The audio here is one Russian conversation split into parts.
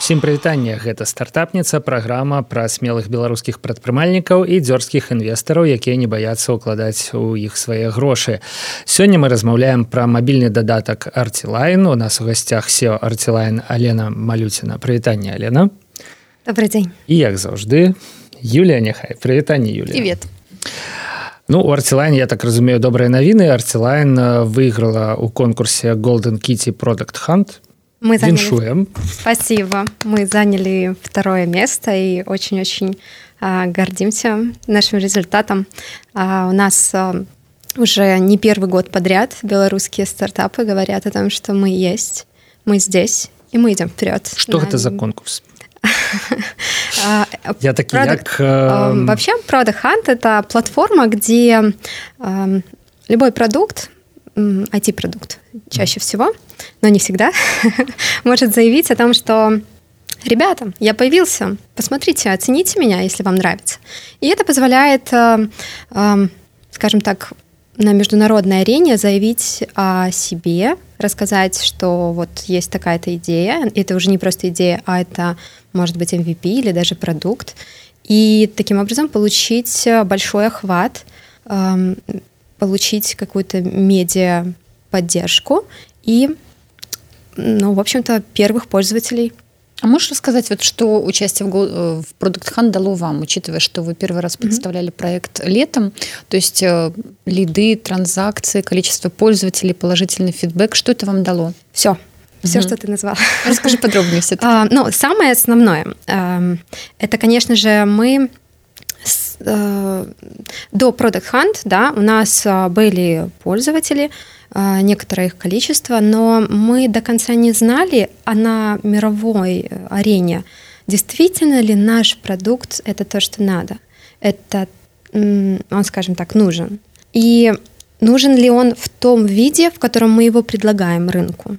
Усім прывітанне. Гэта стартапніца праграма пра смелых беларускіх прадпрымальнікаў і дзёрзкіх інвестараў якія не баяцца ўкладаць у іх свае грошы. Сёння мы размаўляем пра мабільны дадатак арцілайн у нас у гасцях CEO арцілайн алена малюціна прывітанне алена. Добрый дзень і як заўжды Юлія няхай. Прывітанне Юля прывітанне. Ну у арцілайн я так разумею добрыя навіны. Арцілайн выйграла ў конкурсе Golden Kitty Product Hunt мы заняли... Виншуем. Спасибо. Мы заняли второе место и очень-очень а, гордимся нашим результатом. А, у нас а, уже не первый год подряд белорусские стартапы говорят о том, что мы есть, мы здесь, и мы идем вперед. Что это за конкурс? Я таки как... Вообще, Product Hunt — это платформа, где любой продукт, IT-продукт чаще всего, но не всегда, может заявить о том, что ребята, я появился, посмотрите, оцените меня, если вам нравится. И это позволяет, э, э, скажем так, на международной арене заявить о себе, рассказать, что вот есть такая-то идея, это уже не просто идея, а это может быть MVP или даже продукт, и таким образом получить большой охват, эм, получить какую-то медиа поддержку и, ну, в общем-то, первых пользователей. А можешь рассказать, вот что участие в, э, в Product Hunt дало вам, учитывая, что вы первый раз представляли mm-hmm. проект летом, то есть э, лиды, транзакции, количество пользователей, положительный фидбэк, что это вам дало? Все, все, mm-hmm. что ты назвала. Расскажи подробнее все а, Ну, самое основное, э, это, конечно же, мы до Product Hunt, да, у нас э, были пользователи, а, некоторое их количество, но мы до конца не знали, а на мировой э, арене действительно ли наш продукт это то, что надо. Это, он, скажем так, нужен. И нужен ли он в том виде, в котором мы его предлагаем рынку.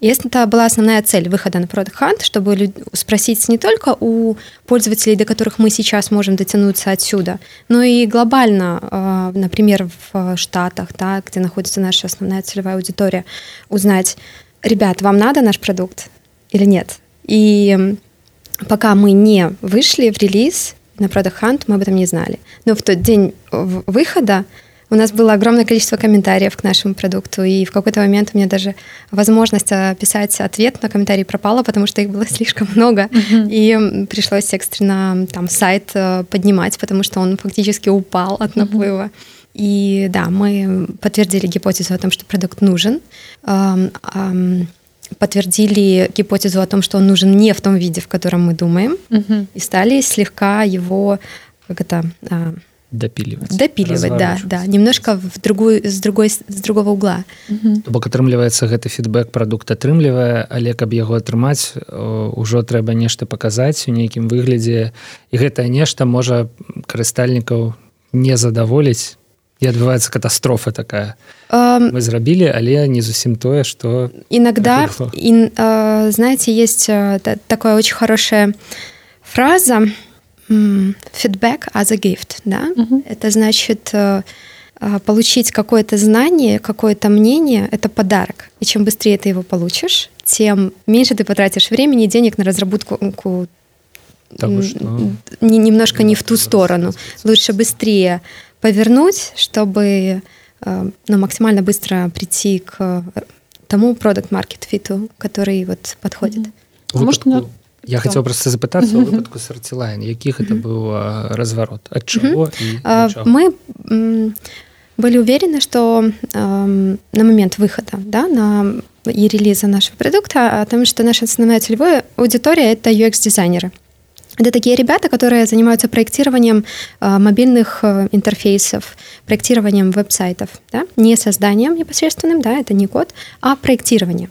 И это была основная цель выхода на Product Hunt, чтобы спросить не только у пользователей, до которых мы сейчас можем дотянуться отсюда, но и глобально, а, например, в Штатах, да, где находится наша основная целевая аудитория, узнать, ребят, вам надо наш продукт или нет? И пока мы не вышли в релиз на Product Hunt, мы об этом не знали. Но в тот день выхода у нас было огромное количество комментариев к нашему продукту, и в какой-то момент у меня даже возможность писать ответ на комментарии пропала, потому что их было слишком много, mm-hmm. и пришлось экстренно там сайт э, поднимать, потому что он фактически упал от наплыва. Mm-hmm. И да, мы подтвердили гипотезу о том, что продукт нужен, подтвердили гипотезу о том, что он нужен не в том виде, в котором мы думаем, угу. и стали слегка его как это а, допиливать. Допиливать да да. Немножко в другую с другой с другого угла. Бок атрымліваецца гэты фідбэк продукт атрымлівае але каб яго атрымаць ужо трэба нешта паказаць у нейкім выглядзе. І гэтае нешта можа карыстальнікаў не задаволіць. І адбываецца катастрофа такая. Um, мы зрабілі але не зусім тое что иногда и uh, знаете есть uh, такое очень хорошая фраза Фидбэк as a gift, да? Угу. Это значит э, э, получить какое-то знание, какое-то мнение, это подарок. И чем быстрее ты его получишь, тем меньше ты потратишь времени и денег на разработку Того, что... немножко не в ту сторону. Лучше быстрее повернуть, чтобы э, ну, максимально быстро прийти к тому продукт маркет фиту который вот подходит. Mm-hmm. Может, Я Что? хотел просто запытаться у выпадку с Артилайн, яких это был разворот, от чего и чего? Мы были уверены, что э, на момент выхода да, на, и релиза нашего продукта, о том, что наша основная целевая аудитория — это UX-дизайнеры. Это такие ребята, которые занимаются проектированием э, мобильных э, интерфейсов, проектированием веб-сайтов, да? не созданием непосредственным, да, это не код, а проектированием.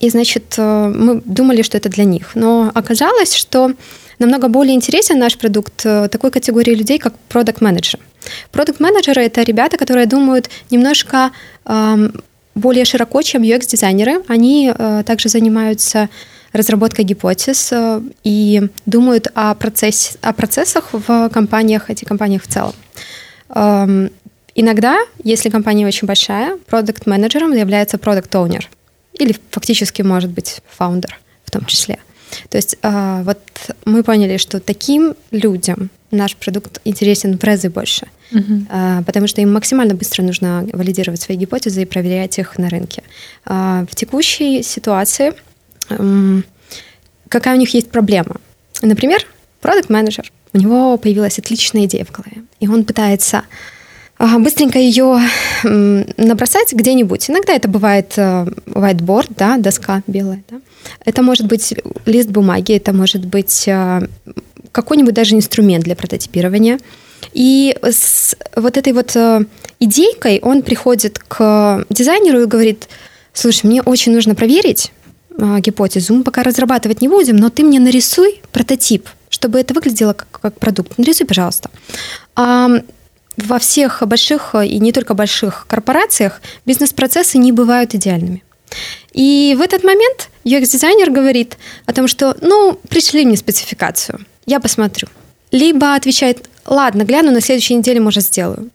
И, значит, э, мы думали, что это для них. Но оказалось, что намного более интересен наш продукт э, такой категории людей, как продукт-менеджеры. Продукт-менеджеры — это ребята, которые думают немножко э, более широко, чем UX-дизайнеры. Они э, также занимаются разработкой гипотез и думают о, процессе, о процессах в компаниях, этих компаниях в целом. Э, иногда, если компания очень большая, продукт-менеджером является продукт-оунер — или фактически может быть фаундер в том числе. То есть а, вот мы поняли, что таким людям наш продукт интересен в разы больше, угу. потому что им максимально быстро нужно валидировать свои гипотезы и проверять их на рынке. В текущей ситуации какая у них есть проблема? Например, продукт-менеджер, у него появилась отличная идея в голове, и он пытается быстренько ее набросать где-нибудь. Иногда это бывает э, whiteboard, да, доска белая. Да. Это может быть лист бумаги, это может быть э, какой-нибудь даже инструмент для прототипирования. И с вот этой вот э, идейкой он приходит к дизайнеру и говорит, слушай, мне очень нужно проверить гипотезу, мы пока разрабатывать не будем, но ты мне нарисуй прототип, чтобы это выглядело как, как продукт. Нарисуй, пожалуйста во всех больших и не только больших корпорациях бизнес-процессы не бывают идеальными. И в этот момент UX-дизайнер говорит о том, что, ну, пришли мне спецификацию, я посмотрю. Либо отвечает, ладно, гляну, на следующей неделе, может, сделаю.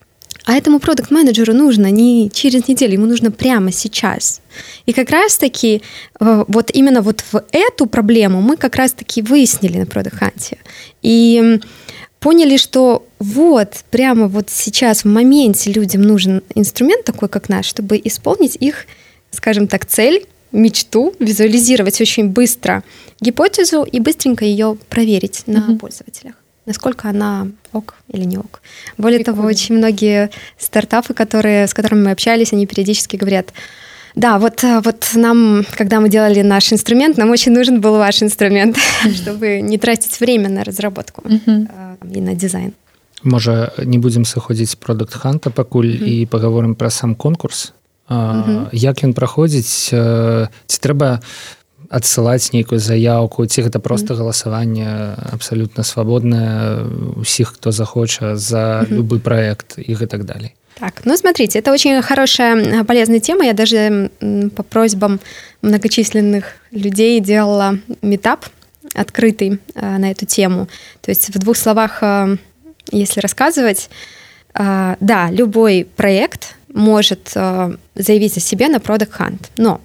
А этому продукт-менеджеру нужно не через неделю, ему нужно прямо сейчас. И как раз-таки э, вот именно вот в эту проблему мы как раз-таки выяснили на продукт-ханте. И поняли, что вот прямо вот сейчас в моменте людям нужен инструмент такой, как наш, чтобы исполнить их, скажем так, цель, мечту, визуализировать очень быстро гипотезу и быстренько ее проверить на угу. пользователях насколько она ок или не ок. Более Прикольно. того, очень многие стартапы, которые, с которыми мы общались, они периодически говорят, да, вот, э, вот нам, когда мы делали наш инструмент, нам очень нужен был ваш инструмент, чтобы не тратить время на разработку э, и на дизайн. Можа не будзем сыходзіць продукт ханта пакуль mm -hmm. і паговорым пра сам конкурс mm -hmm. як ён праходзіць ці трэба адсылаць нейкую заявку ці гэта просто mm -hmm. галасаванне абсалютна свабоднае усіх хто захоча за mm -hmm. любы проект і гэтак далей Так, ну смотрите, это очень хорошая, полезная тема. Я даже по просьбам многочисленных людей делала метап открытый э, на эту тему. То есть в двух словах, э, если рассказывать, э, да, любой проект может заявить о себе на Product Hunt, но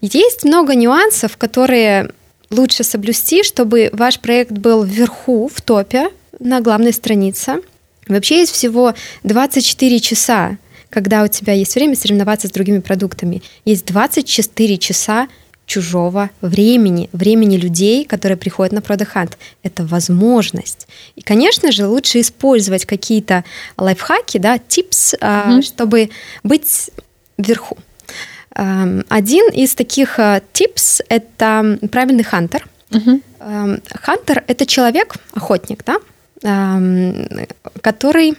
есть много нюансов, которые лучше соблюсти, чтобы ваш проект был вверху, в топе, на главной странице – Вообще есть всего 24 часа, когда у тебя есть время соревноваться с другими продуктами. Есть 24 часа чужого времени, времени людей, которые приходят на Hunt. Это возможность. И, конечно же, лучше использовать какие-то лайфхаки, да, типс, mm-hmm. чтобы быть вверху. Один из таких типс — это правильный хантер. Mm-hmm. Хантер — это человек, охотник, да, который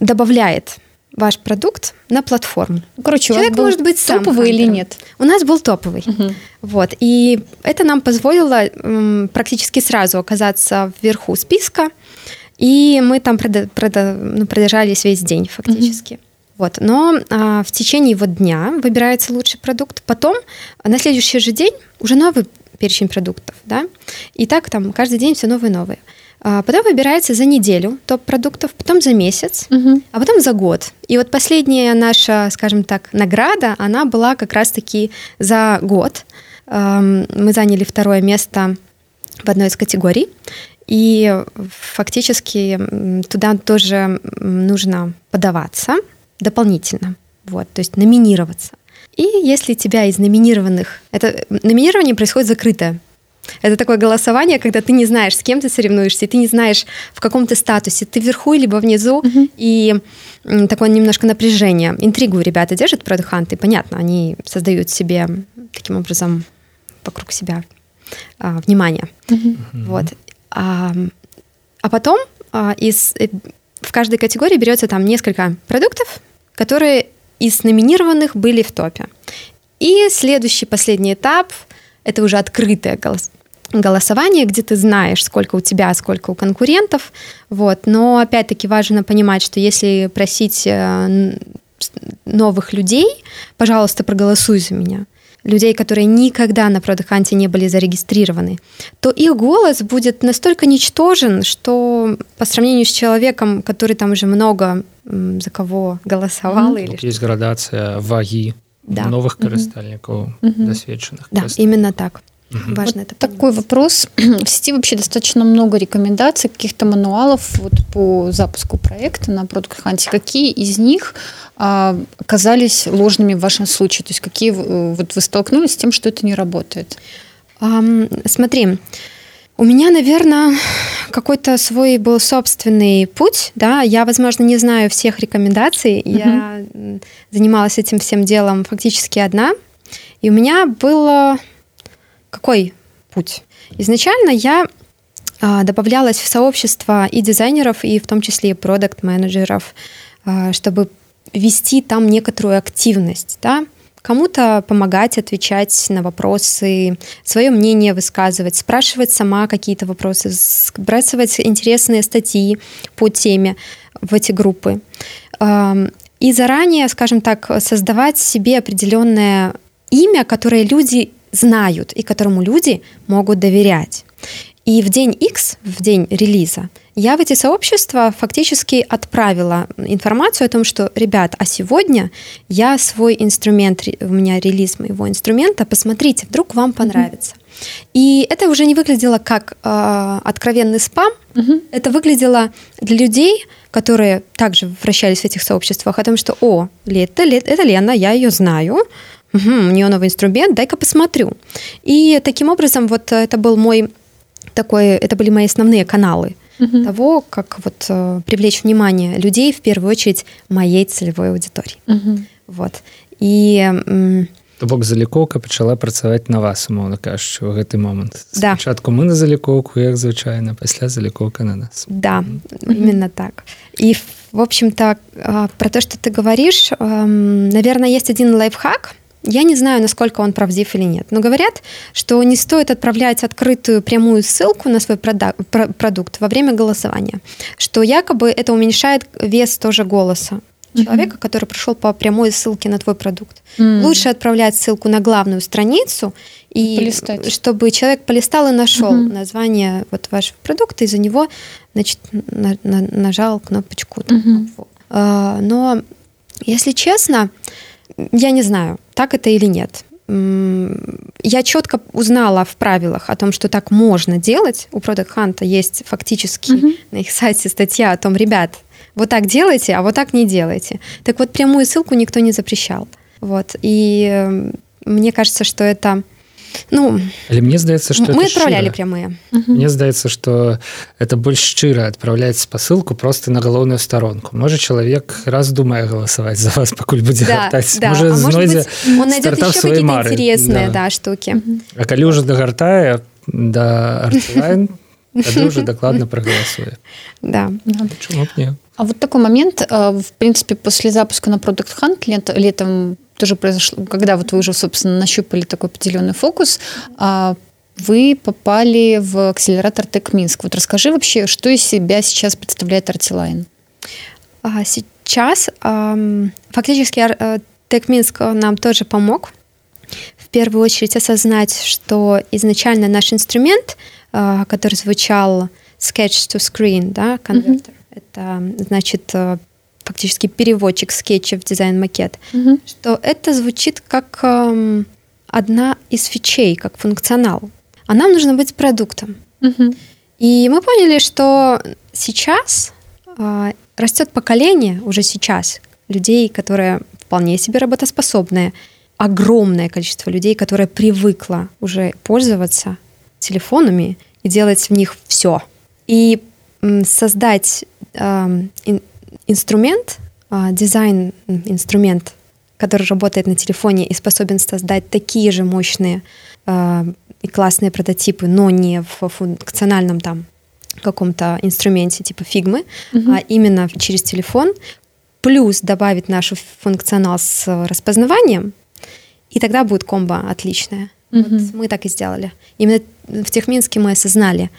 добавляет ваш продукт на платформу. Короче, Человек вас может быть сам топовый хантером. или нет? У нас был топовый. Угу. Вот. И это нам позволило практически сразу оказаться вверху списка. И мы там прода- прода- ну, продержались весь день фактически. Угу. Вот. Но а, в течение вот дня выбирается лучший продукт. Потом на следующий же день уже новый перечень продуктов. Да? И так там каждый день все новые и новые. А потом выбирается за неделю топ продуктов, потом за месяц, угу. а потом за год. И вот последняя наша, скажем так, награда, она была как раз-таки за год. Мы заняли второе место в одной из категорий. И фактически туда тоже нужно подаваться дополнительно, вот, то есть номинироваться. И если тебя из номинированных... Это номинирование происходит закрытое. Это такое голосование, когда ты не знаешь, с кем ты соревнуешься, ты не знаешь, в каком ты статусе, ты вверху либо внизу, угу. и такое немножко напряжение. Интригу ребята держат продуханты, понятно, они создают себе таким образом вокруг себя а, внимание. Угу. Вот. А, а потом а, из, э, в каждой категории берется там несколько продуктов, которые из номинированных были в топе. И следующий, последний этап — это уже открытое голос голосование, где ты знаешь, сколько у тебя, сколько у конкурентов. Вот. Но опять-таки важно понимать, что если просить э, новых людей, пожалуйста, проголосуй за меня, людей, которые никогда на продаканте не были зарегистрированы, то их голос будет настолько ничтожен, что по сравнению с человеком, который там уже много за кого голосовал. Mm-hmm. Или есть градация ваги да. новых корыстальников, mm-hmm. досвеченных. Да, именно так. Угу. Важно вот это такой понимать. вопрос. В сети вообще достаточно много рекомендаций, каких-то мануалов вот по запуску проекта на Product Hunt. Какие из них а, оказались ложными в вашем случае? То есть какие э, вот вы столкнулись с тем, что это не работает? Um, смотри, у меня, наверное, какой-то свой был собственный путь, да, я, возможно, не знаю всех рекомендаций, угу. я занималась этим всем делом фактически одна, и у меня было какой путь? Изначально я а, добавлялась в сообщество и дизайнеров, и в том числе и продукт-менеджеров, а, чтобы вести там некоторую активность, да, кому-то помогать отвечать на вопросы, свое мнение высказывать, спрашивать сама какие-то вопросы, сбрасывать интересные статьи по теме в эти группы. И заранее, скажем так, создавать себе определенное имя, которое люди знают и которому люди могут доверять. И в день X, в день релиза, я в эти сообщества фактически отправила информацию о том, что, ребят, а сегодня я свой инструмент, у меня релиз моего инструмента, посмотрите, вдруг вам понравится. Mm-hmm. И это уже не выглядело как э, откровенный спам, mm-hmm. это выглядело для людей, которые также вращались в этих сообществах, о том, что, о, это, это Лена, я ее знаю, угу, у нее новый инструмент, дай-ка посмотрю. И таким образом вот это был мой такой, это были мои основные каналы угу. того, как вот э, привлечь внимание людей, в первую очередь, моей целевой аудитории. Угу. Вот. И... То бок залікоўка пачала працаваць на вас умоўна кажучы у гэты момант да. спачатку мы на залікоўку як звычайна пасля залікоўка на нас да mm-hmm. именно так и в общем-то про то что ты говоришь наверное есть один лайфхак я не знаю, насколько он правдив или нет, но говорят, что не стоит отправлять открытую прямую ссылку на свой продукт во время голосования, что якобы это уменьшает вес тоже голоса человека, mm-hmm. который пришел по прямой ссылке на твой продукт. Mm-hmm. Лучше отправлять ссылку на главную страницу и Полистать. чтобы человек полистал и нашел mm-hmm. название вот вашего продукта и за него, значит, на, на, нажал кнопочку. Mm-hmm. Но если честно, я не знаю, так это или нет. Я четко узнала в правилах о том, что так можно делать. У Product Hunt есть фактически mm-hmm. на их сайте статья о том, ребят, вот так делайте, а вот так не делайте. Так вот, прямую ссылку никто не запрещал. Вот. И мне кажется, что это ну але мне здаецца что мы отправляли прямые. Мне здаецца что это больш шчыра отправляць спасылку просто на галоўную сторонку. Можа чалавек раз думае галасаваць за вас пакуль будзе да, да. знойдзе интересные да. да штуки. А калі уже дагартае да уже докладно проголосуе да, да. А вот такой момент в принципе после запуска на продукт хант летом тоже произошло, когда вот вы уже, собственно, нащупали такой определенный фокус, а, вы попали в акселератор Тек Минск. Вот расскажи вообще, что из себя сейчас представляет Артилайн? А, сейчас фактически Тек Минск нам тоже помог. В первую очередь осознать, что изначально наш инструмент, а, который звучал Sketch to Screen, да, конвертер, mm-hmm. это значит фактически переводчик скетчев в дизайн-макет, угу. что это звучит как э, одна из фичей, как функционал. А нам нужно быть продуктом. Угу. И мы поняли, что сейчас э, растет поколение, уже сейчас, людей, которые вполне себе работоспособные, огромное количество людей, которое привыкло уже пользоваться телефонами и делать в них все. И создать э, инструмент, а, дизайн-инструмент, который работает на телефоне и способен создать такие же мощные а, и классные прототипы, но не в функциональном там каком-то инструменте типа фигмы, угу. а именно через телефон, плюс добавить наш функционал с распознаванием, и тогда будет комбо отличное. Угу. Вот мы так и сделали. Именно в Техминске мы осознали,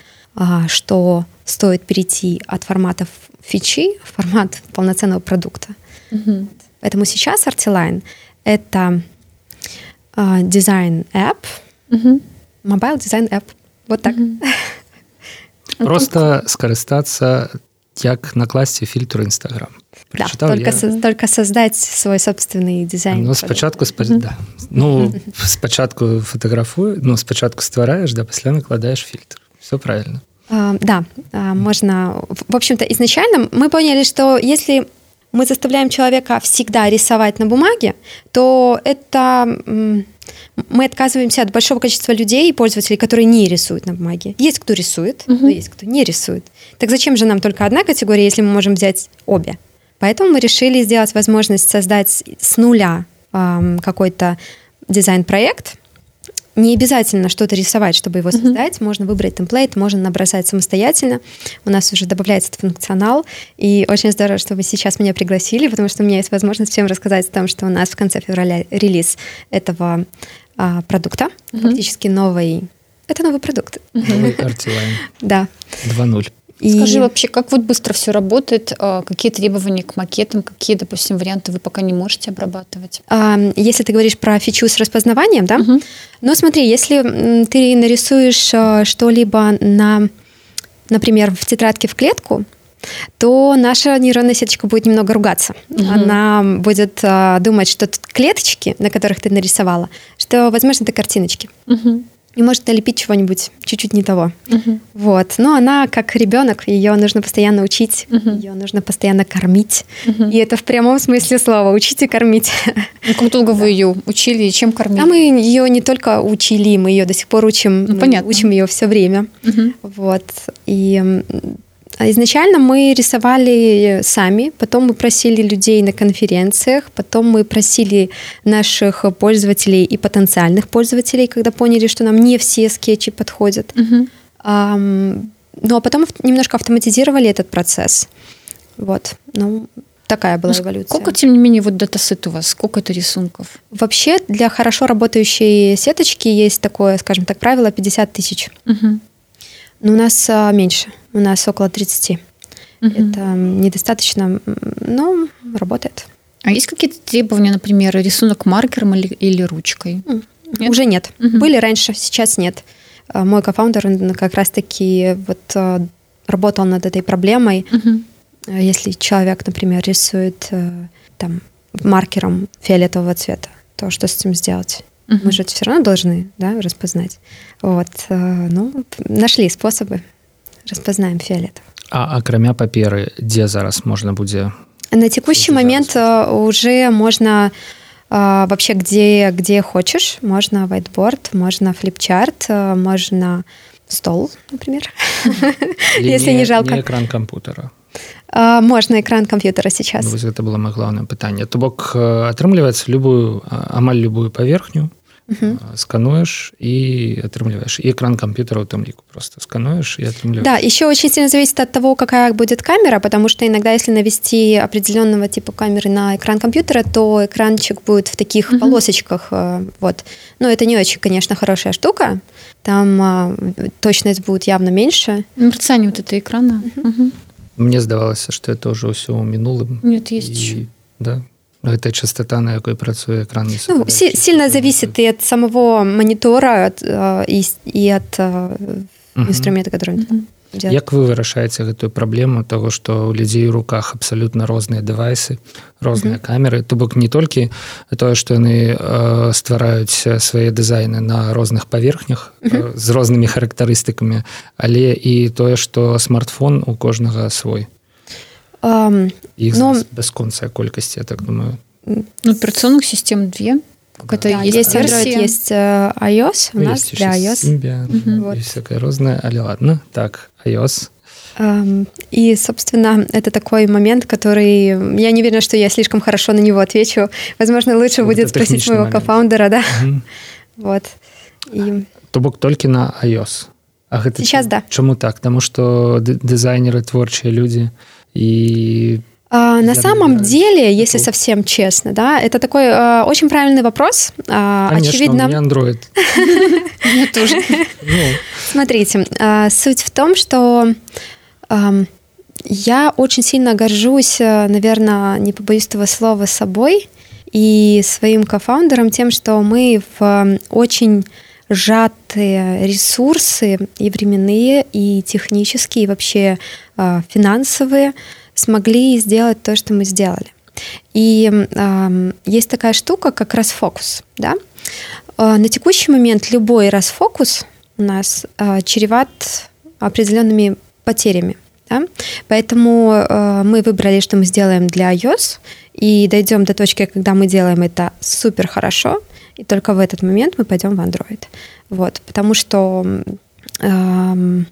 что стоит перейти от форматов фичи в формат полноценного продукта. Угу. Поэтому сейчас Artiline — это э, design app, угу. mobile design app. Вот так. Угу. Просто скарыстацца як накласці фільтр Instagram. Да, только, я... со, только создать свой собственный дизайн. Ну, спачатку, спа... mm-hmm. да. ну, спачатку фатаграфую, ну, спачатку ствараеш, да, пасля накладаеш фільтр. Все правильно. А, да, а, можно. В общем-то, изначально мы поняли, что если мы заставляем человека всегда рисовать на бумаге, то это мы отказываемся от большого количества людей и пользователей, которые не рисуют на бумаге. Есть кто рисует, угу. но есть кто не рисует. Так зачем же нам только одна категория, если мы можем взять обе? Поэтому мы решили сделать возможность создать с нуля э, какой-то дизайн-проект. Не обязательно что-то рисовать, чтобы его создать. Mm-hmm. Можно выбрать темплейт, можно набросать самостоятельно. У нас уже добавляется этот функционал. И очень здорово, что вы сейчас меня пригласили, потому что у меня есть возможность всем рассказать о том, что у нас в конце февраля релиз этого а, продукта, mm-hmm. фактически новый. Это новый продукт. Новый Artiline. Да. 2.0. И... Скажи вообще, как вот быстро все работает, а, какие требования к макетам, какие, допустим, варианты вы пока не можете обрабатывать? А, если ты говоришь про фичу с распознаванием, да? Угу. Ну смотри, если ты нарисуешь а, что-либо на, например, в тетрадке в клетку, то наша нейронная сеточка будет немного ругаться. Угу. Она будет а, думать, что тут клеточки, на которых ты нарисовала, что, возможно, это картиночки. Угу и может налепить чего-нибудь чуть-чуть не того. Uh-huh. Вот. Но она как ребенок, ее нужно постоянно учить, uh-huh. ее нужно постоянно кормить. Uh-huh. И это в прямом смысле слова учить и кормить. Ну, как долго вы ее учили и чем кормили? А мы ее не только учили, мы ее до сих пор учим. Ну, понятно. Учим ее все время. Uh-huh. Вот. И изначально мы рисовали сами, потом мы просили людей на конференциях, потом мы просили наших пользователей и потенциальных пользователей, когда поняли, что нам не все скетчи подходят. Угу. А, ну а потом немножко автоматизировали этот процесс. Вот. Ну, такая была ну, эволюция. Сколько, тем не менее, вот датасет у вас? Сколько это рисунков? Вообще, для хорошо работающей сеточки есть такое, скажем так, правило 50 тысяч. Угу. Но у нас а, меньше, у нас около 30. Угу. Это недостаточно, но работает. А есть какие-то требования, например, рисунок маркером или, или ручкой? Нет? Уже нет. Угу. Были раньше, сейчас нет. А, мой кофаундер как раз-таки вот а, работал над этой проблемой. Угу. Если человек, например, рисует там маркером фиолетового цвета, то что с этим сделать? Угу. Мы же все равно должны да, распознать. Вот, э, ну, нашли способы, распознаем фиолетов. А акрамя паперы, где зараз можно будет? На текущий момент зараз? Э, уже можно э, вообще где, где хочешь. Можно whiteboard, можно флипчарт, можно стол, например, если не жалко. Не экран компьютера. Можна экран комп'ютера сейчас. Ну, это было мое главное пытанне. То бок атрымліваецца любую амаль любую паверхню угу. скануешь и отрымливаешь. И экран компьютера в том лику просто скануешь и отрымливаешь. Да, еще очень сильно зависит от того, какая будет камера, потому что иногда, если навести определенного типа камеры на экран компьютера, то экранчик будет в таких угу. полосочках. Э, вот. Но это не очень, конечно, хорошая штука. Там а, точность будет явно меньше. Мерцание вот этого экрана. Угу. Угу. Мне здавалось, что это уже все минулым. Нет, есть еще. Да, Гэта частота на якой працуе экран ну, сильно зависит и от самого монитора от, э, и, и от угу. инструмента который угу. Як вы вырашаеце гэтую праблему того что у людзей у руках абсалютна розныя дэвайсы розныя mm -hmm. камеры то бок не толькі тое што яны э, ствараюць свае дызайны на розных паверхнях mm -hmm. э, з рознымі характарыстыкамі але і тое што смартфон у кожнага свой Um, Их но... бесконцая колькость, я так думаю. Ну, операционных систем две. Какая-то да, есть, есть Android, есть uh, iOS. У ну, нас для iOS. Symbian, угу. вот. Есть всякое разное. Але ладно. Так, iOS. И, собственно, это такой момент, который... Я не уверена, что я слишком хорошо на него отвечу. Возможно, лучше вот будет спросить моего момент. кофаундера, да? Угу. вот. И... То бок только на iOS. А гэта Сейчас, да. Чему так? Потому что дизайнеры, творчие люди – и а, на самом деле, если совсем честно, да, это такой э, очень правильный вопрос. Э, Конечно, очевидно. У меня Android. Мне тоже. Ну. Смотрите, э, суть в том, что э, я очень сильно горжусь, наверное, не побоюсь этого слова, собой и своим кофаундером тем, что мы в очень сжатые ресурсы и временные, и технические, и вообще а, финансовые смогли сделать то, что мы сделали. И э, есть такая штука, как расфокус. Да? Э, на текущий момент любой расфокус у нас э, чреват определенными потерями. Да? Поэтому э, мы выбрали, что мы сделаем для iOS, и дойдем до точки, когда мы делаем это супер хорошо, и только в этот момент мы пойдем в Android. Вот, потому что э,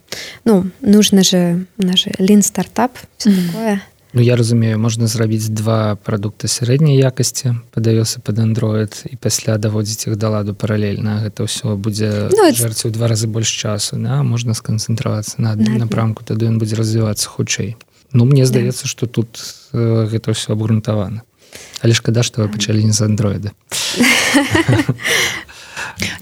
ну, нужно же, у нас же lean стартап, все mm-hmm. такое. Ну я разумею можна зрабіць два прадукты сярэдняй якасці падаёсы под Android і пасля даводзіць іх да ладу паралельна гэта ўсё будзе ну, жарці ў два разы больш часу да? можна сканцэнтравацца на адным напрамку тады ён будзе развівацца хутчэй Ну мне здаецца да. что тут э, гэта ўсё абгрунтавана але шкада что вы пачалі не з андроида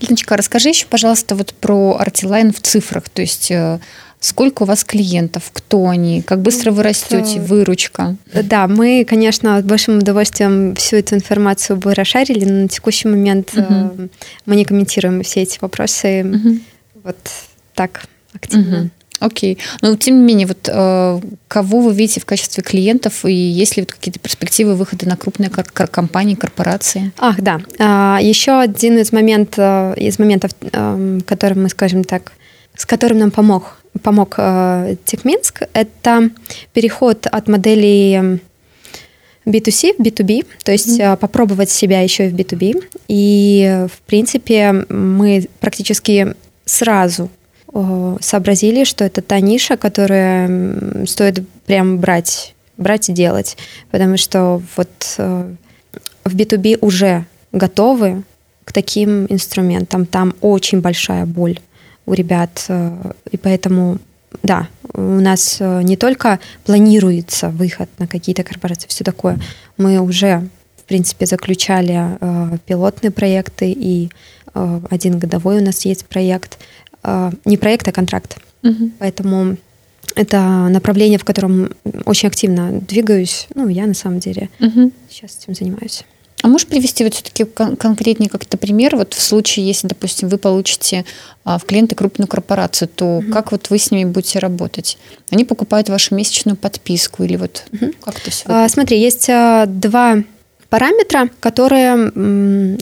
Леночка, расскажи еще, пожалуйста, вот про Артилайн в цифрах. То есть э, Сколько у вас клиентов? Кто они? Как быстро вы растете? Выручка? Да, мы, конечно, с большим удовольствием всю эту информацию бы расшарили, но на текущий момент угу. мы не комментируем все эти вопросы угу. вот так активно. Угу. Окей. Но тем не менее, вот э, кого вы видите в качестве клиентов и есть ли вот какие-то перспективы выхода на крупные кор- компании, корпорации? Ах, да. А, еще один из моментов, из моментов, э, которым мы, скажем так, с которым нам помог помог э, Техминск, это переход от моделей B2C в B2B, то есть mm-hmm. попробовать себя еще и в B2B. И, в принципе, мы практически сразу сообразили, что это та ниша, которая стоит прям брать, брать и делать. Потому что вот э, в B2B уже готовы к таким инструментам. Там очень большая боль у ребят. Э, и поэтому, да, у нас э, не только планируется выход на какие-то корпорации, все такое. Мы уже, в принципе, заключали пилотные проекты, и один годовой у нас есть проект. Не проект, а контракт. Угу. Поэтому это направление, в котором очень активно двигаюсь. Ну, я на самом деле угу. сейчас этим занимаюсь. А можешь привести вот все-таки кон- конкретнее как-то пример? Вот в случае, если, допустим, вы получите а, в клиенты крупную корпорацию, то угу. как вот вы с ними будете работать? Они покупают вашу месячную подписку или вот угу. как это все? А, смотри, есть а, два параметра, которые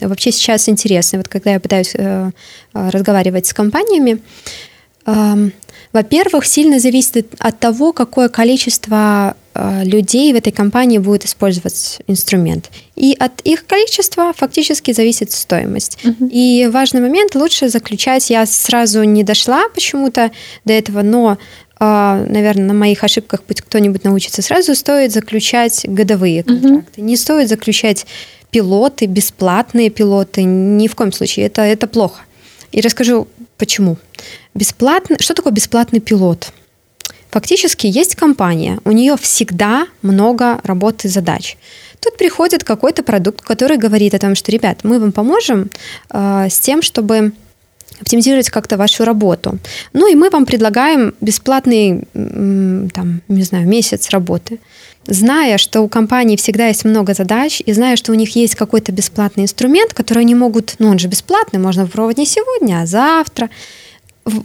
вообще сейчас интересны. Вот когда я пытаюсь э, разговаривать с компаниями, э, во-первых, сильно зависит от того, какое количество э, людей в этой компании будет использовать инструмент. И от их количества фактически зависит стоимость. Uh-huh. И важный момент лучше заключать. Я сразу не дошла почему-то до этого, но э, наверное, на моих ошибках пусть кто-нибудь научится. Сразу стоит заключать годовые контракты. Uh-huh. Не стоит заключать пилоты, бесплатные пилоты. Ни в коем случае. Это, это плохо. И расскажу, почему. Бесплатный, что такое бесплатный пилот? Фактически есть компания, у нее всегда много работы и задач. Тут приходит какой-то продукт, который говорит о том, что, ребят, мы вам поможем э, с тем, чтобы оптимизировать как-то вашу работу. Ну и мы вам предлагаем бесплатный, там, не знаю, месяц работы. Зная, что у компании всегда есть много задач, и зная, что у них есть какой-то бесплатный инструмент, который они могут, ну он же бесплатный, можно попробовать не сегодня, а завтра –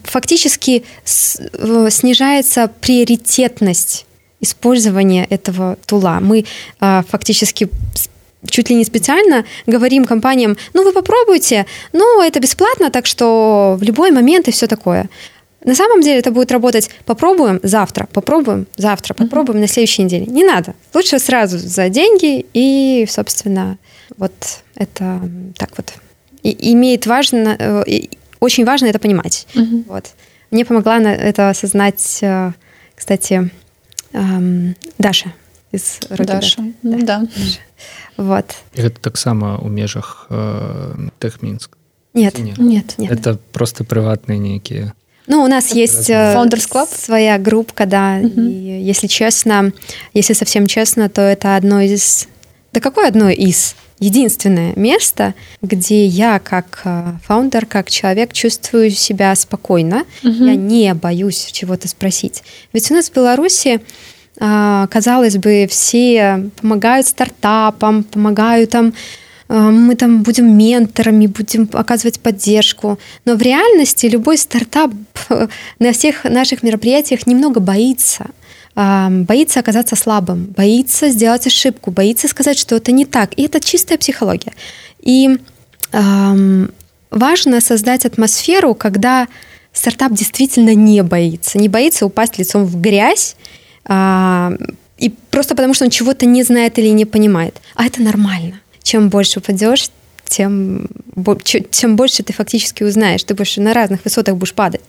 фактически снижается приоритетность использования этого тула. Мы а, фактически чуть ли не специально говорим компаниям, ну вы попробуйте, но это бесплатно, так что в любой момент и все такое. На самом деле это будет работать попробуем завтра, попробуем завтра, попробуем mm-hmm. на следующей неделе. Не надо. Лучше сразу за деньги и, собственно, вот это так вот и имеет важно, э, очень важно это понимать. Угу. Вот. Мне помогла на это осознать, э, кстати, эм, Даша из Даша. Ну, да. да. Вот. Так само у межах э, Техминск? Нет, нет, нет, нет. Это просто приватные некие... Ну, у нас есть э, Founders Club? своя группа, да, угу. и если честно, если совсем честно, то это одно из... Да какое одно из? единственное место, где я как э, фаундер, как человек чувствую себя спокойно. Угу. Я не боюсь чего-то спросить. Ведь у нас в Беларуси казалось бы, все помогают стартапам, помогают там э, мы там будем менторами, будем оказывать поддержку. Но в реальности любой стартап на всех наших мероприятиях немного боится боится оказаться слабым, боится сделать ошибку, боится сказать, что это не так. И это чистая психология. И эм, важно создать атмосферу, когда стартап действительно не боится, не боится упасть лицом в грязь, и просто потому, что он чего-то не знает или не понимает. А это нормально. Чем больше упадешь, тем, тем больше ты фактически узнаешь. Ты больше на разных высотах будешь падать.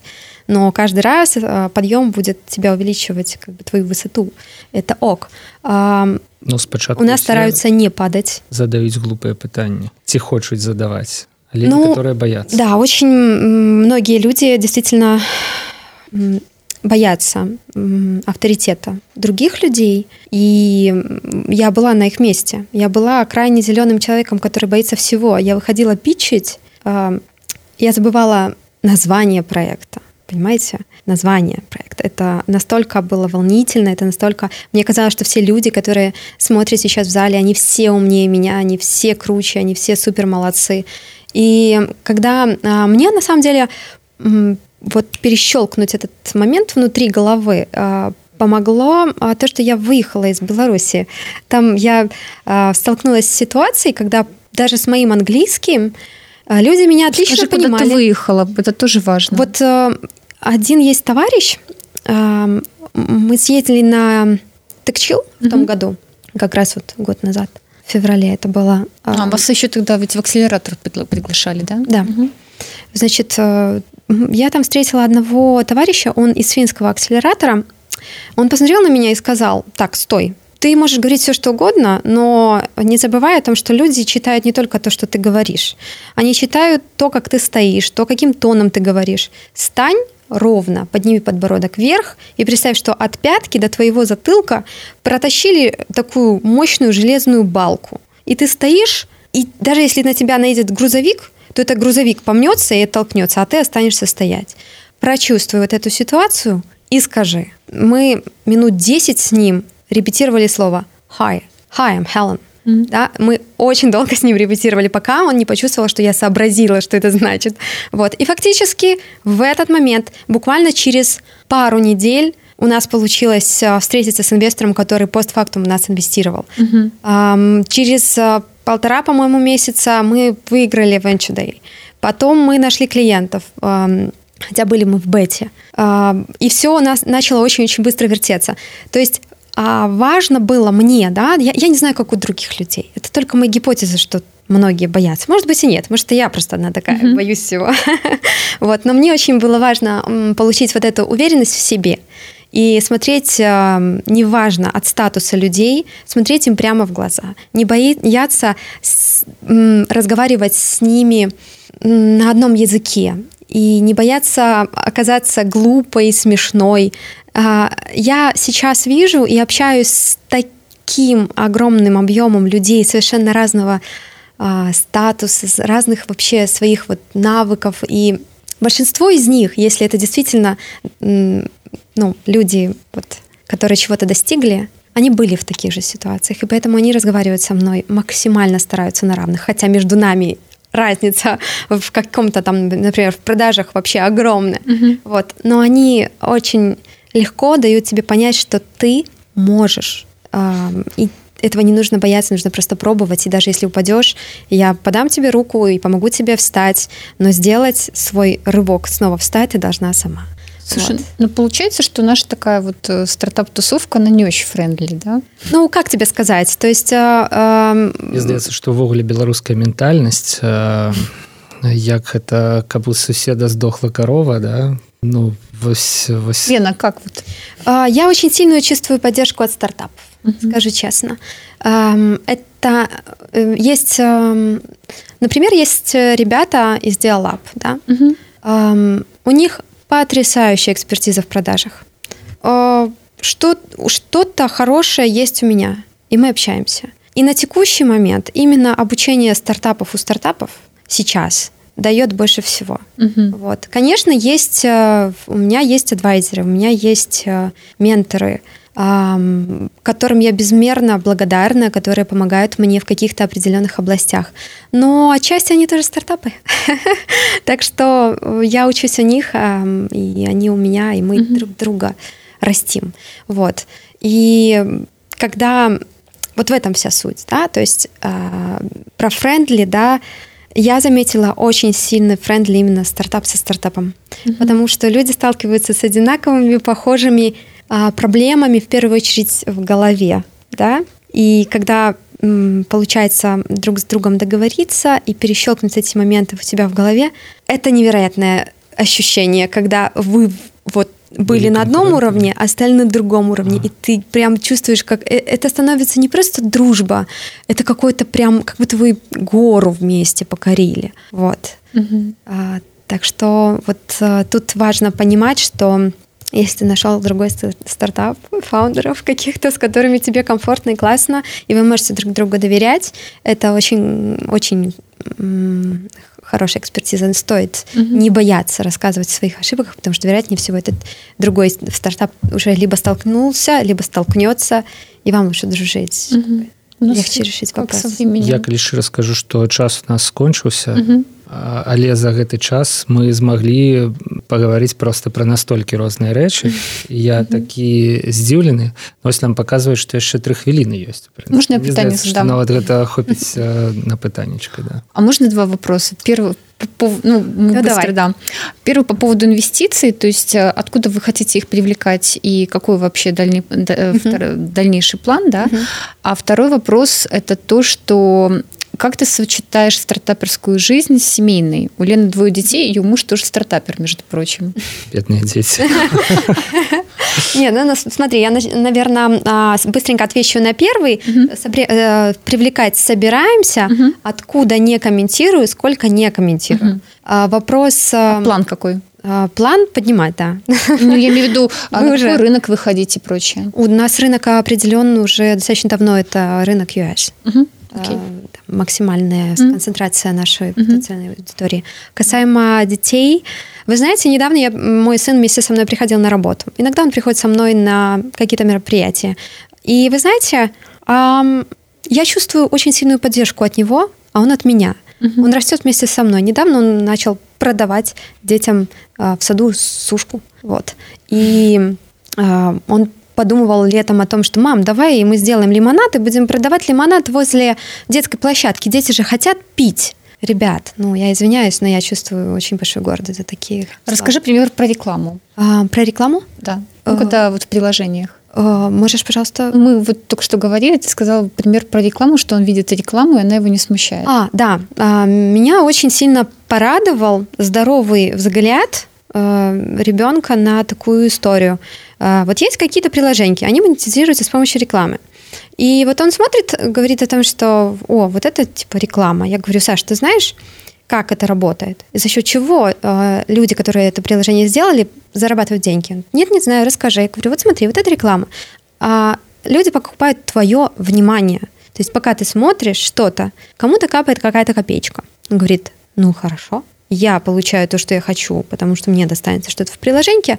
Но каждый раз э, подъем будет тебя увеличивать как бы, твою высоту. Это ок. Ну, спочатку у нас стараются не падать. Задают глупые пытания. Те хочут задавать. Люди, ну, которые боятся. Да, очень многие люди действительно боятся авторитета других людей. И я была на их месте. Я была крайне зеленым человеком, который боится всего. Я выходила питчить, а, я забывала название проекта понимаете, название проекта. Это настолько было волнительно, это настолько... Мне казалось, что все люди, которые смотрят сейчас в зале, они все умнее меня, они все круче, они все супер молодцы. И когда а, мне на самом деле вот перещелкнуть этот момент внутри головы а, помогло а, то, что я выехала из Беларуси. Там я а, столкнулась с ситуацией, когда даже с моим английским люди меня отлично Скажи, понимали. Куда ты выехала? Это тоже важно. Вот один есть товарищ. Мы съездили на Текчил в том году, как раз вот год назад, в феврале это было. А, вас еще тогда ведь в акселератор приглашали, да? Да. Угу. Значит, я там встретила одного товарища, он из финского акселератора. Он посмотрел на меня и сказал, так, стой, ты можешь говорить все, что угодно, но не забывай о том, что люди читают не только то, что ты говоришь. Они читают то, как ты стоишь, то, каким тоном ты говоришь. Стань ровно, подними подбородок вверх и представь, что от пятки до твоего затылка протащили такую мощную железную балку. И ты стоишь, и даже если на тебя найдет грузовик, то этот грузовик помнется и оттолкнется, а ты останешься стоять. Прочувствуй вот эту ситуацию и скажи. Мы минут 10 с ним репетировали слово «Hi». «Hi, I'm Helen». Mm-hmm. Да, мы очень долго с ним репетировали, пока он не почувствовал, что я сообразила, что это значит. Вот. И фактически в этот момент, буквально через пару недель, у нас получилось э, встретиться с инвестором, который постфактум нас инвестировал. Mm-hmm. Через э, полтора, по-моему, месяца мы выиграли Venture Day. Потом мы нашли клиентов, хотя были мы в бете. И все у нас начало очень-очень быстро вертеться. То есть а важно было мне, да, я, я не знаю, как у других людей. Это только мои гипотезы, что многие боятся. Может быть и нет, может и я просто одна такая, mm-hmm. боюсь всего. вот, но мне очень было важно получить вот эту уверенность в себе и смотреть, э, неважно от статуса людей, смотреть им прямо в глаза, не бояться разговаривать с ними на одном языке и не бояться оказаться глупой, смешной. А, я сейчас вижу и общаюсь с таким огромным объемом людей совершенно разного а, статуса, разных вообще своих вот навыков. И большинство из них, если это действительно ну, люди, вот, которые чего-то достигли, они были в таких же ситуациях, и поэтому они разговаривают со мной, максимально стараются на равных, хотя между нами разница в каком-то там, например, в продажах вообще огромная. Uh-huh. Вот. Но они очень легко дают тебе понять, что ты можешь. И этого не нужно бояться, нужно просто пробовать. И даже если упадешь, я подам тебе руку и помогу тебе встать, но сделать свой рывок снова встать ты должна сама. Слушай, вот. ну получается, что наша такая вот э, стартап-тусовка, она не очень friendly, да? Ну, как тебе сказать? То есть... Э, э... Мне здаецца, што ўвогуле беларуская ментальнасць э, як гэта каб у суседа здохла карова, да? Ну, вось, вось... Лена, как вот? Э, я очень сильную чувствую поддержку от стартапов, uh-huh. скажу честно. Э, это э, есть... Э, например, есть ребята из Dialab, да? Uh-huh. Э, у них потрясающая экспертиза в продажах. Что, что-то хорошее есть у меня, и мы общаемся. И на текущий момент именно обучение стартапов у стартапов сейчас дает больше всего. Угу. Вот. Конечно, есть э, у меня есть адвайзеры, у меня есть э, менторы, которым я безмерно благодарна, которые помогают мне в каких-то определенных областях. Но отчасти они тоже стартапы. так что я учусь у них, и они у меня, и мы друг друга растим. Вот. И когда вот в этом вся суть, да, то есть э, про friendly, да, я заметила очень сильный friendly именно стартап со стартапом, mm-hmm. потому что люди сталкиваются с одинаковыми, похожими э, проблемами, в первую очередь в голове, да, и когда получается друг с другом договориться и перещелкнуть эти моменты у тебя в голове, это невероятное ощущение, когда вы вот были на одном уровне, а стали на другом уровне, а. и ты прям чувствуешь, как э, это становится не просто дружба, это какой-то прям, как будто вы гору вместе покорили, вот. Угу. А, так что вот а, тут важно понимать, что если ты нашел другой стартап, фаундеров каких-то, с которыми тебе комфортно и классно, и вы можете друг другу доверять, это очень, очень хорошая экспертиза. Стоит угу. не бояться рассказывать о своих ошибках, потому что, вероятнее всего, этот другой стартап уже либо столкнулся, либо столкнется, и вам лучше дружить. Угу. Легче решить вопрос. Я лишь расскажу, что час у нас скончился. Угу але за гэты час мы змаглі пагаварыць просто пра настолькі розныя рэчы я такі здзіўлены ось нам показваюць што яшчэ тры хвіліны ёсць можна пытанне нават гэта хопіць на пытаннечка да а можно два вопросы первый ну, ну, давай. да. Первый по поводу инвестиций, то есть откуда вы хотите их привлекать и какой вообще дальний, uh-huh. дальнейший план, да? Uh-huh. А второй вопрос это то, что как ты сочетаешь стартаперскую жизнь с семейной? У Лены двое детей, ее муж тоже стартапер, между прочим. Бедные дети. Не, ну, смотри, я, наверное, а, быстренько отвечу на первый. Э, привлекать собираемся, откуда не комментирую, сколько не комментирую. А, вопрос... А план какой? План поднимать, да. Ну, я имею в виду, а на уже... рынок выходить и прочее. У нас рынок определенный уже достаточно давно, это рынок US. Угу. Okay. Максимальная mm-hmm. концентрация нашей потенциальной mm-hmm. аудитории. Касаемо детей, вы знаете, недавно я, мой сын вместе со мной приходил на работу. Иногда он приходит со мной на какие-то мероприятия. И вы знаете, эм, я чувствую очень сильную поддержку от него, а он от меня. Mm-hmm. Он растет вместе со мной. Недавно он начал продавать детям э, в саду сушку. Вот. И э, он подумывал летом о том, что мам, давай мы сделаем лимонад и будем продавать лимонад возле детской площадки. Дети же хотят пить. Ребят, ну я извиняюсь, но я чувствую очень большую гордость за такие. Расскажи слова. пример про рекламу. А, про рекламу? Да. Ну, когда вот в приложениях. Можешь, пожалуйста? Мы вот только что говорили, ты сказал пример про рекламу, что он видит рекламу, и она его не смущает. А, да. А, меня очень сильно порадовал здоровый взгляд ребенка на такую историю. А, вот есть какие-то приложения, они монетизируются с помощью рекламы. И вот он смотрит, говорит о том, что, о, вот это типа реклама. Я говорю, Саш, ты знаешь, как это работает? И за счет чего э, люди, которые это приложение сделали, зарабатывают деньги? Нет, не знаю, расскажи. Я говорю, вот смотри, вот это реклама. А люди покупают твое внимание. То есть пока ты смотришь что-то, кому-то капает какая-то копеечка. Он говорит, ну хорошо, я получаю то, что я хочу, потому что мне достанется что-то в приложении,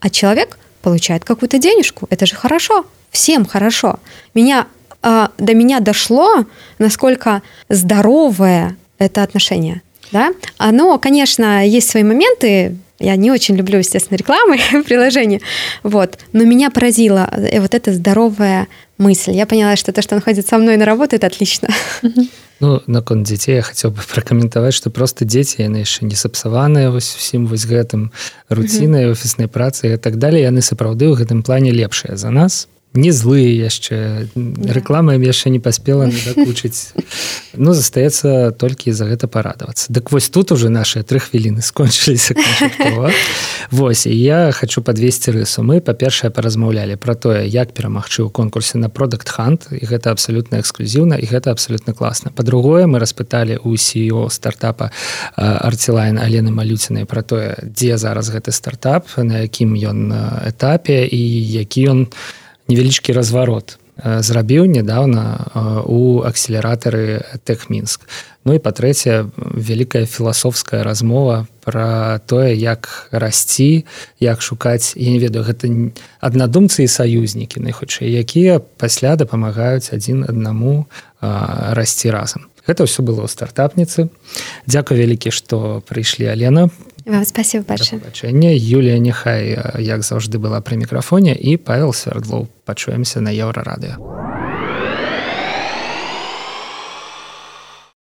а человек получает какую-то денежку. Это же хорошо. Всем хорошо. Меня, э, до меня дошло, насколько здоровое это отношение. Да? Оно, конечно, есть свои моменты, я не очень люблю, естественно, рекламы в приложении, вот. но меня поразила э, вот эта здоровая мысль. Я поняла, что то, что он ходит со мной на работу, это отлично. Ну, наконт дзяцей я хацеў бы пракаментаваць што проста дзеці яны яшчэ не сапсаваныя вось усім вось гэтым руцінай офіснай працы і так далее яны сапраўды ў гэтым плане лепшыя за нас не злые яшчэ. Рэклама ім яшчэ не паспела дакучыць. Ну застаецца толькі за гэта парадавацца. Дык вось тут уже наши тры хвіліны скончыліся Вось і я хочу подвесці рысу. Мы па-першае паразмаўлялі про тое як перамагчы ў конкурсе на продукт хант і гэта абсалютна эксклюзіўна і гэта абсалютна класна. По-другое мы распыталі у сіо стартапа арцілайн алены малюцінай про тое дзе зараз гэты стартап на якім ён этапе і які ён у невялічкі разварот зрабіў нядаўна у акселератары тэхмінск Ну і па-трэцяе вялікая філасофская размова пра тое як расці як шукаць я не ведаю гэта аднадумцы і саюзнікі найхутчэй якія пасля дапамагаюць адзін аднаму расці разам. Гэта ўсё было ў стартапніцы. Дзякуй вялікі што прыйшлі Алена вам спасибо большое бачэнне Юлія няхай як заўжды была пры мікрафоне і павел свердлоў пачуемся на еўрарадыо